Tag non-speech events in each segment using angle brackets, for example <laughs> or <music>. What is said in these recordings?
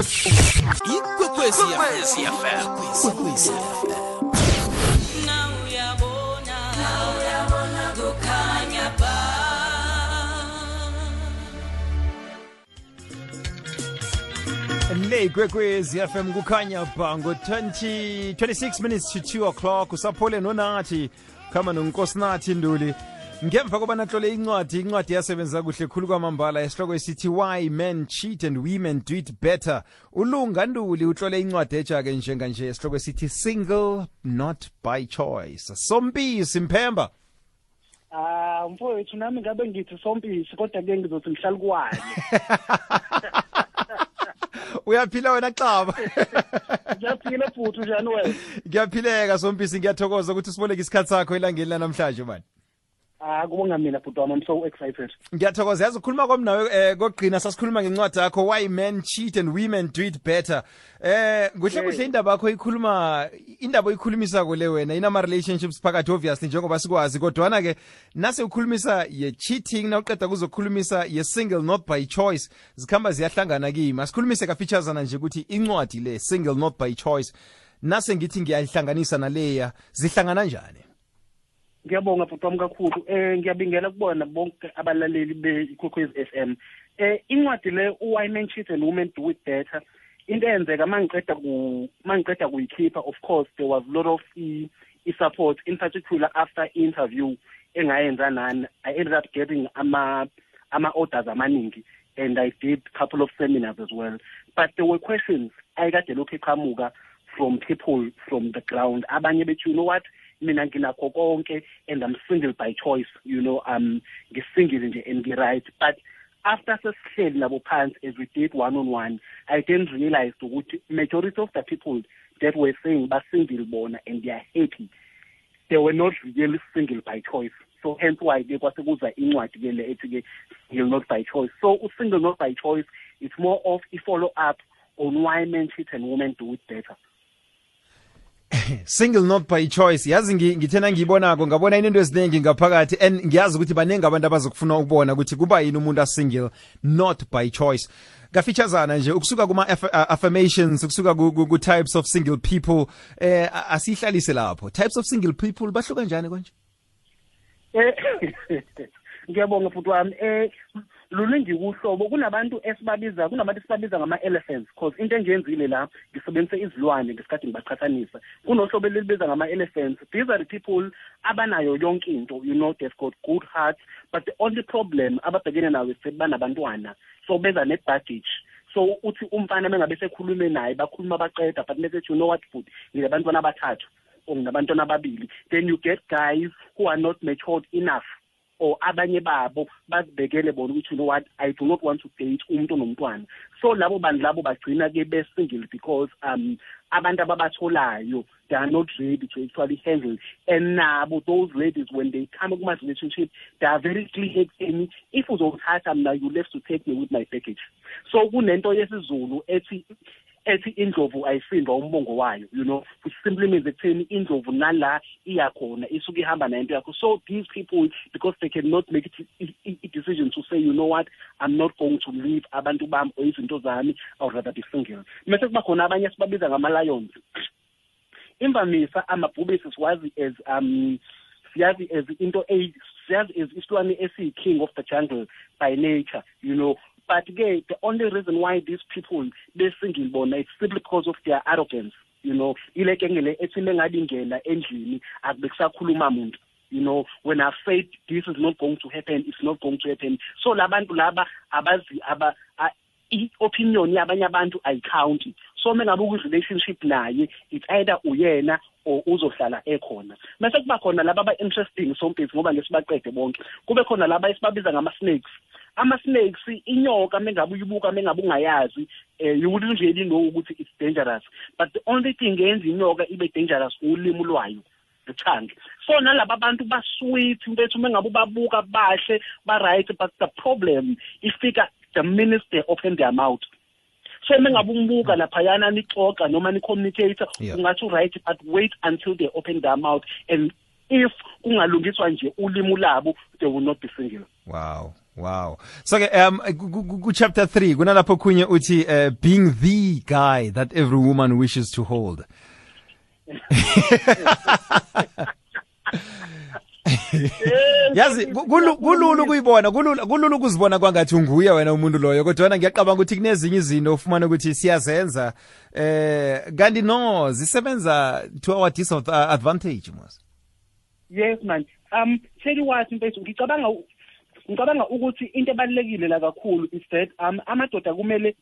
ikwekwezi fm ikwekwezi fm le ikwekwezi fm kukhanya ba ngo-20 26 minutes to 2 o'clock. Usaphole nonathi khama nonkosinathi nduli. Ngemva kobana tlole incwadi incwadi yasebenza kuhle khulu kwamambala esihloko esithi why men cheat and women do it better? Ulunga nduli utlole incwadi etsha-ke njenganje esihloko esithi single not by choice. Sompisi mphemba. Ah mfowethu nami ngabe ngithi sompisi kodwa ke ngizothi ngihlala kwanye. <laughs> uyaphila wena xaba? <laughs> Ngiyaphila futhi njani wena? ngiyaphileka sompisi ngiyathokoza ukuthi siboleke isikhathi sakho elangeni lanamhlanje mani Ah kubonga mina futhi wami I'm so excited. ngiyathokoza. Yazi ukhuluma kwami nawe eh kokugcina sasikhuluma ngencwadi yakho why men cheat and women do it better. Eh kuhle kuhle indaba yakho ikhuluma indaba oyikhulumisa kule wena inama relationships phakathi obviously njengoba sikwazi. Kodwana ke nase ukhulumisa ye cheating na uqeda kuzokhulumisa ye single not by choice zikhamba ziyahlangana kimi. Asikhulumise kafeaturesana nje ukuthi incwadi le single not by choice. Nase ngithi ngiyayihlanganisa naleya zihlangana njani Ngiyabonga futhi wami kakhulu. Eh ngiyabingela kubona bonke abalaleli beKhokhwezi FM. Eh incwadi le why and women do. Into eyenzeka kuyikhipha of course there was lot of i, i support in particular after interview engayenza nani I ended up getting ama ama orders amaningi and I did couple of seminars as well but there were questions ayikade lokhu eqhamuka from people from the ground abanye you know what mina nginakho konke and I'm single by choice you know um ngisingle nje and ngi-right. But after sesihleli nabo phansi as we did one on one I then realized ukuthi majority of the people that were saying basingle bona and they are happy they were not really single by choice. So hence why ke kwase kuza incwadi ke le ethi ke single not by choice. So u-single not by choice it's more of a follow up on why men cheat and women do it better <laughs> single not by choice. Yazi ngi- ngithena ngiyibonako ngabona into eziningi ngaphakathi and ngiyazi ukuthi baningi abantu abazokufuna ukubona ukuthi kuba yini umuntu asingle not by choice. Kafeaturesana nje ukusuka kuma affirmations ukusuka ku- ku ku types of single people eh a- asihlalise lapho. Types of single people bahluka njani konje Eh <laughs> ngiyabonga futhi wami. Eh luningi kuhlobo kunabantu esibabiza kunabantu esibabiza ngama elephants because into engiyenzile la ngisebenzise izilwane ngesikhathi ngibaqhathanisa kunohlobo elibiza ngama elephants these are the people abanayo yonke into you know they've got good hearts but the only problem ababhekene nayo is banabantwana so beza ne baggage so uthi umfana mengabe sekhulume naye bakhuluma baqeda but message you know what futhi ngilabantwana abathathu or nginabantwana ababili. Then you get guys who are not matured enough or abanye babo bazibekele bona ukuthi you know what i do not want to date umuntu onomntwana. So labo bantu labo bagcina ke be-single because um abantu ababatholayo they are not ready to actually handle. And nabo those ladies when they come kuma relationship they are very clear ekutheni if uzowuthatha mina you left to take me with my package. So kunento yesizulu ethi ethi indlovu ayisindwa umbongo wayo you know? Which simply means ekutheni indlovu nala iyakhona isuke ihamba nento yakho. So these people because they cannot make it a, a, a decision to say you know what? I'm not going to leave abantu bami or izinto zami i would rather be single. Mase kuba khona abanye sibabiza ngama-lions. Imvamisa amabhubesi siwazi as um siyazi as into a siyazi as isilwane esiyi-king of the jungle by nature you know? But ke the only reason why these people they besingle bona it's simply because of their arrogance you know. Ileke ngele ethi mengabingena endlini akube kusakhuluma muntu you know. When i've said this is not going to happen it's not going to happen. So labantu laba abazi aba i-opinion yabanye abantu ayicounti so mengabe ukwi-relationship naye it's either uyena or uzohlala ekhona. Mase kuba khona laba aba-interesting sompisi ngoba ngesibaqede bonke. Kube khona laba esibabiza ngama-snakes ama-snakes inyoka mengabe uyibuka mengabe ungayazi um you wouldn't really know ukuthi it's dangerous. But the only thing eyenza inyoka ibe dangerous ulimi lwayo the tongue so nalaba bantu basweet bethu mengabe ubabuka bahle ba-right but the problem ifika the minute they open their mouth. So mengabe umbuka laphayana nixoxa noma ni-communicate Yeah. ungathi right but wait until they open their mouth and if kungalungiswa nje ulimi labo they will not be single. Wow wow. So ke um ku- ku ku- chapter 3 kunalapho khunye uthi uh, being the guy that every woman wishes to hold. Yazi kulula ukuyibona kulula ukuzibona kwangathi unguye wena umuntu loyo kodwa wena ngiyacabanga ukuthi kunezinye izinto ufumana ukuthi siyazenza. Eh kanti no zisebenza to our disadvantage mos yes man um tell what mfethu ngicabanga ngicabanga ukuthi into ebalulekile la kakhulu is that um amadoda kumele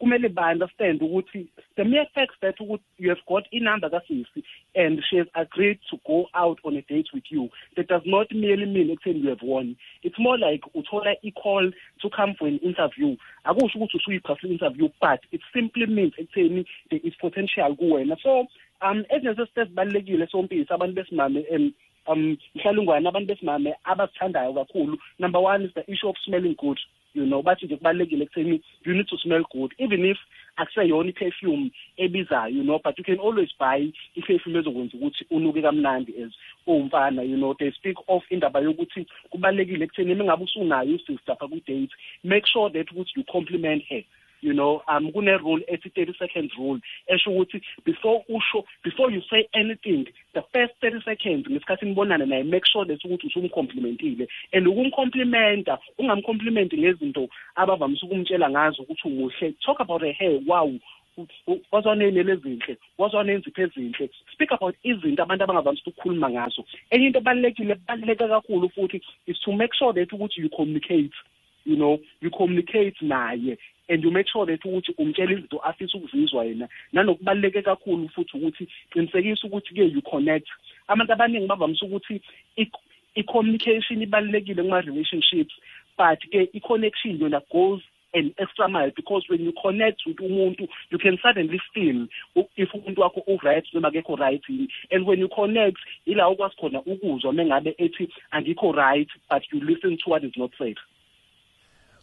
kumele ba-understand ukuthi the mere fact that you have got inumber kasisi and she has agreed to go out on a date with you that does not merely mean ekutheni you have won it's more like uthola i-call to come for an interview akusho ukuthi usuyiphasa i-interview but it simply means ekutheni there is potential kuwena so um ezinto sezibalulekile sompisi abantu besimame um um mhlalungwane abantu besimame abazithandayo kakhulu? Number one is the issue of smelling good you know bathi nje kubalulekile ekutheni you need to smell good. Even if akuseyona i-perfume ebizayo you know but you can always buy i-perfume ezokwenza ukuthi unuke kamnandi as uwumfana you know. They speak of indaba yokuthi kubalulekile ekutheni mengabe usunayo isister apha kwi-date make sure that ukuthi you compliment her you know um kune rule ethi 30 seconds rule esho ukuthi before usho before you say anything the first 30 seconds ngesikhathi nibonana naye make sure that ukuthi usumcomplimentile and ukumcomplimenta ungamcomplimenti ngezinto abavamise ukumtshela ngazo ukuthi umuhle. Talk about her hair wow wazwaneyinele ezinhle wazwaneyinzipho ezinhle speak about izinto abantu abangavamisa ukukhuluma ngazo. Enye into ebalulekile ebaluleke kakhulu futhi is to make sure that ukuthi you communicate. You know you communicate naye and you make sure that ukuthi umtshela izinto afisa ukuzizwa yena. Nanokubaluleke kakhulu futhi ukuthi qinisekisa ukuthi ke you connect. Abantu abaningi bavamise ukuthi i-communication ibalulekile kuma-relationships but ke i-connection yona goes an extra mile because when you connect with umuntu you can suddenly feel if umuntu wakho u-right noma akekho right yini. And when you connect ila ukwazi khona ukuzwa mengabe ethi angikho right but you listen to what is not said.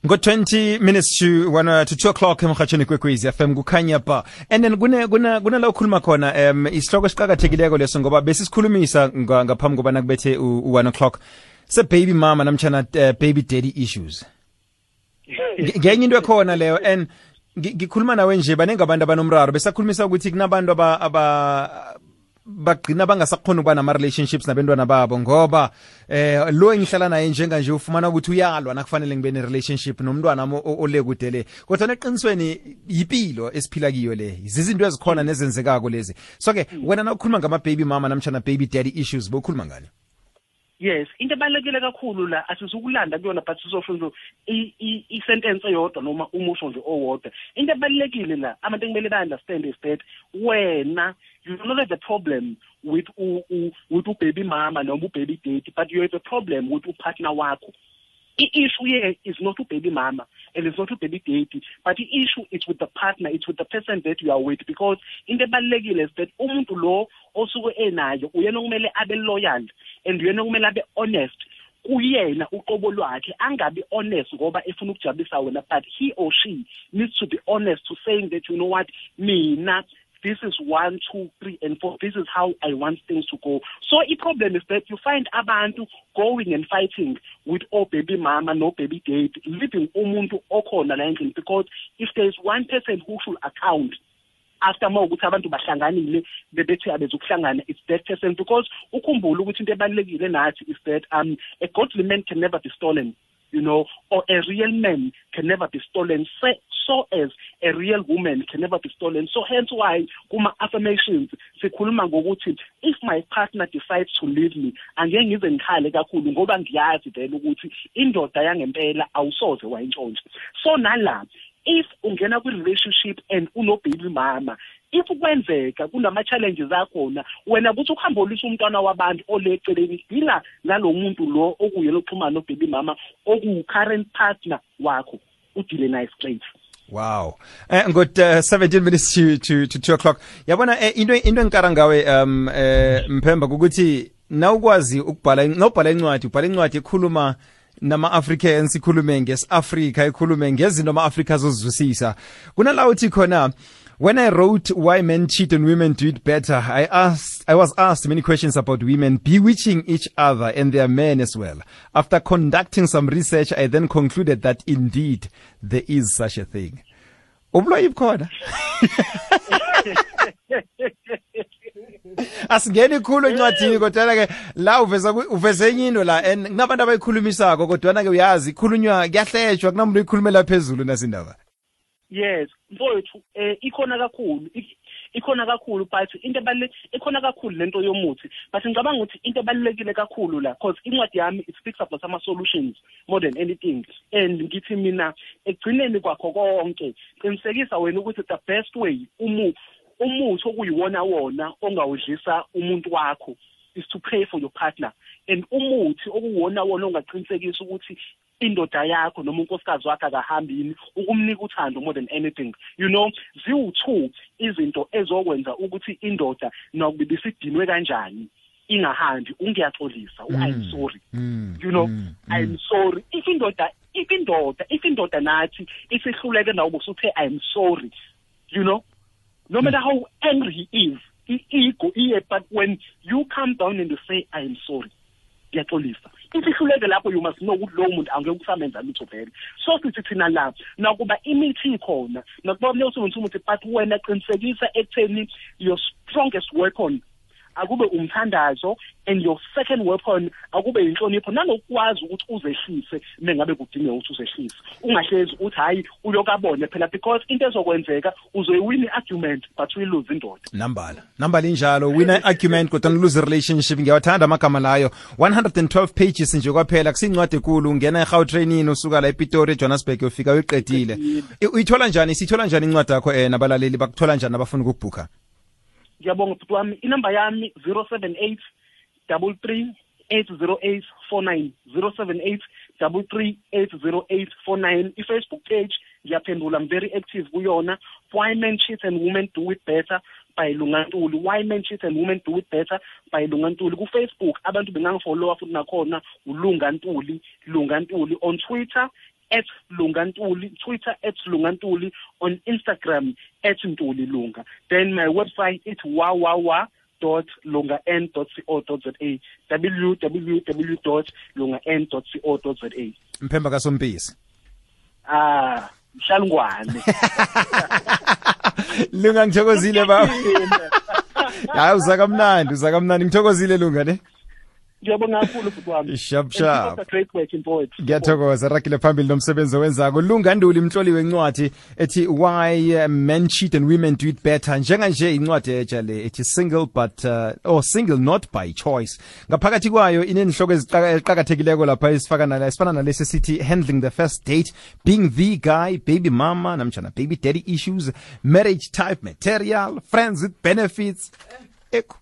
Ngo-20 minutes to one, to 2 o'clock emhatshweni kwekwezi fm kukhanya ba and then kune kuna kuna la ukhuluma khona um isihloko esiqakathekileko leso ngoba besisikhulumisa nga- ngaphambi kobana kubethe u-1 o'clock. Se-baby mama namtshana uh, baby daddy issues. Nge- ngenye into ekhona leyo and ngikhuluma nawe nje baningi abantu abanomraro. Besakhulumisa ukuthi kunabantu aba, aba bagcina bangasakhona ukuba nama-relationships nabentwana babo ngoba eh lo engihlala naye njenganje ufumana ukuthi uyalwa nakufanele ngibe ne-relationship nomntwana ole kude le. Kodwa neqinisweni yipilo esiphila kiyo le. Zizinto ezikhona nezenzekako lezi. So-ke wena na ukhuluma ngama-baby mama namtshana baby daddy issues bokhuluma ngani yes into ebalulekile kakhulu la asizukulanda kuyona but sizosho nje isentence eyodwa noma umusho nje owodwa. Into ebalulekile la abantu ekumele ba-understand is that wena you don't have a problem with u- u- with ubaby mama noma ubaby daddy but you have a problem with upartner wakho i-issue here is not ubaby mama and it's not ubaby daddy but i-issue is with the partner it's with the person that you are with because into ebalulekile is that umuntu lo osuke enayo uyena okumele abe loyal and uyena okumele abe honest kuyena uqobo lwakhe angabi honest ngoba efuna ukujabulisa wena but he or she needs to be honest to saying that you know what mina this is one, two, three, and four. This is how I want things to go. So the problem is that you find abantu going and fighting with oh baby mama, no baby date, leaving umuntu okhona la endlini because if there is one person who should account after uma ukuthi abantu bahlanganile bebethi abezokuhlangana it's that person because ukhumbule ukuthi into ebalulekile nathi is that um a godly man can never be stolen you know or a real man can never be stolen. So, so as a real woman can never be stolen. So hence why kuma affirmations sikhuluma ngokuthi if my partner decides to leave me angeke ngize ngikhale kakhulu ngoba ngiyazi vele ukuthi indoda yangempela awusoze wayintshontsha so nala if ungena kwi-relationship and uno-baby mama if kwenzeka kunama-challenges akhona wena buthi ukuhamba olisa umntwana wabantu ole eceleni dila nalo muntu lo okuyena oxhumana no-baby mama okuwu-current partner wakho udile naye straight wow. Eh ngot uh, 17 minutes to to to 2 o'clock. Yabona eh, into into engikara ngawe um eh mphemba ukuthi nawukwazi ukubhala nobhala incwadi ubhala incwadi ekhuluma nama-africans ikhulume ngesi-afrika ikhulume ngezinto ama-afrika azozizwisisa kunala uthi khona when i wrote why men cheat and women do it better i asked I was asked many questions about women bewitching each other and their men as well. After conducting some research, I then concluded that indeed there is such a thing. Ubloyi bukhona. <laughs> <laughs> <laughs> asingeni khulu encwadini kodwa ke la uveza uveze enye into la and kunabantu abayikhulumisako kodwa ke uyazi ikhulunywa kuyahlejwa kunamuntu oyikhulumela phezulu nasindaba yes mfowethu eh ikhona kakhulu Ik- ikhona kakhulu but into ebalule ikhona kakhulu lento yomuthi but ngicabanga ukuthi into ebalulekile kakhulu la because incwadi yami it speaks about ama solutions more than anything. And ngithi mina ekugcineni kwakho konke qinisekisa wena ukuthi the best way umu umuthi okuyiwona wona ongawudlisa umuntu wakho is to pray for your partner. And umuthi okuwona wona ongaqinisekisa ukuthi indoda yakho noma unkosikazi wakho akahambi yini ukumnika uthando more than anything. You know ziwu-two izinto ezokwenza ukuthi indoda nakuba ibisidinwe kanjani ingahambi ungiyaxolisa. U-i'm sorry. Mm, you know mm, i'm sorry. If indoda if indoda if indoda nathi isihluleke nawe usuthe i'm sorry. You know no matter how angry he is i-ego iye but when you come down and you say i'm sorry ngiyaxolisa isihluleke lapho you must know ukuthi lowo muntu angeke kusamenza lutho vele. So sithi thina la nakuba imithi ikhona nakuba leyo usebenzisa umuthi but wena qinisekisa ekutheni your strongest weapon akube umthandazo and your second weapon akube inhlonipho. Nanokwazi ukuthi uzehlise mengabe kudingeka ukuthi uzehlise. Ungahlezi uthi hayi uyokabone phela because into ezokwenzeka uzoyiwina i-argument but uyiluze indoda. Nambala. Nambala injalo wina argument kodwa lose relationship ngiyawathanda amagama layo. 112 pages nje kwaphela kusincwadi ekulu ungena eGautrainini usuka la ePitori eJohannesburg yofika uyiqedile uyithola njani? Siyithola njani incwadi yakho um nabalaleli? Bakuthola njani abafuna ukubhukha ngiyabonga bhuti wami inamba yami 078 33 80849 078 33 80849 i-facebook page ngiyaphendula i'm very active kuyona. Why men cheat and women do it better by lungantuli. Why men cheat and women do it better by lungantuli. Ku-facebook abantu bengangifolowa futhi nakhona ulungantuli lungantuli. On twitter at lungantuli twitter at lungantuli on instagram at ntuli lunga. Then my website it's wawawa dot lunga n dot co dot za. www dot lunga n dot co dot za. Mphemba kasompisi. Ah mshalungwane <laughs> lunga ngithokozile baba. <laughs> Hayi uzakamnandi uzakamnandi ngithokozile lunga ne? Ngiyabonga kakhulu futhi wami. Sharp, sharp. ngiyathokoza ragile phambili nomsebenzi owenzako. Lunganduli mhloli wencwadi ethi why men cheat and women do it better? Njenganje incwadi etsha le ethi single but uh, or single not by choice. Ngaphakathi kwayo inenhloko eziqa- eziqakathekileko lapha esifaka nala esifana nalesi sithi handling the first date being the guy baby mama namjana baby daddy issues marriage type material friends with benefits. Ekho.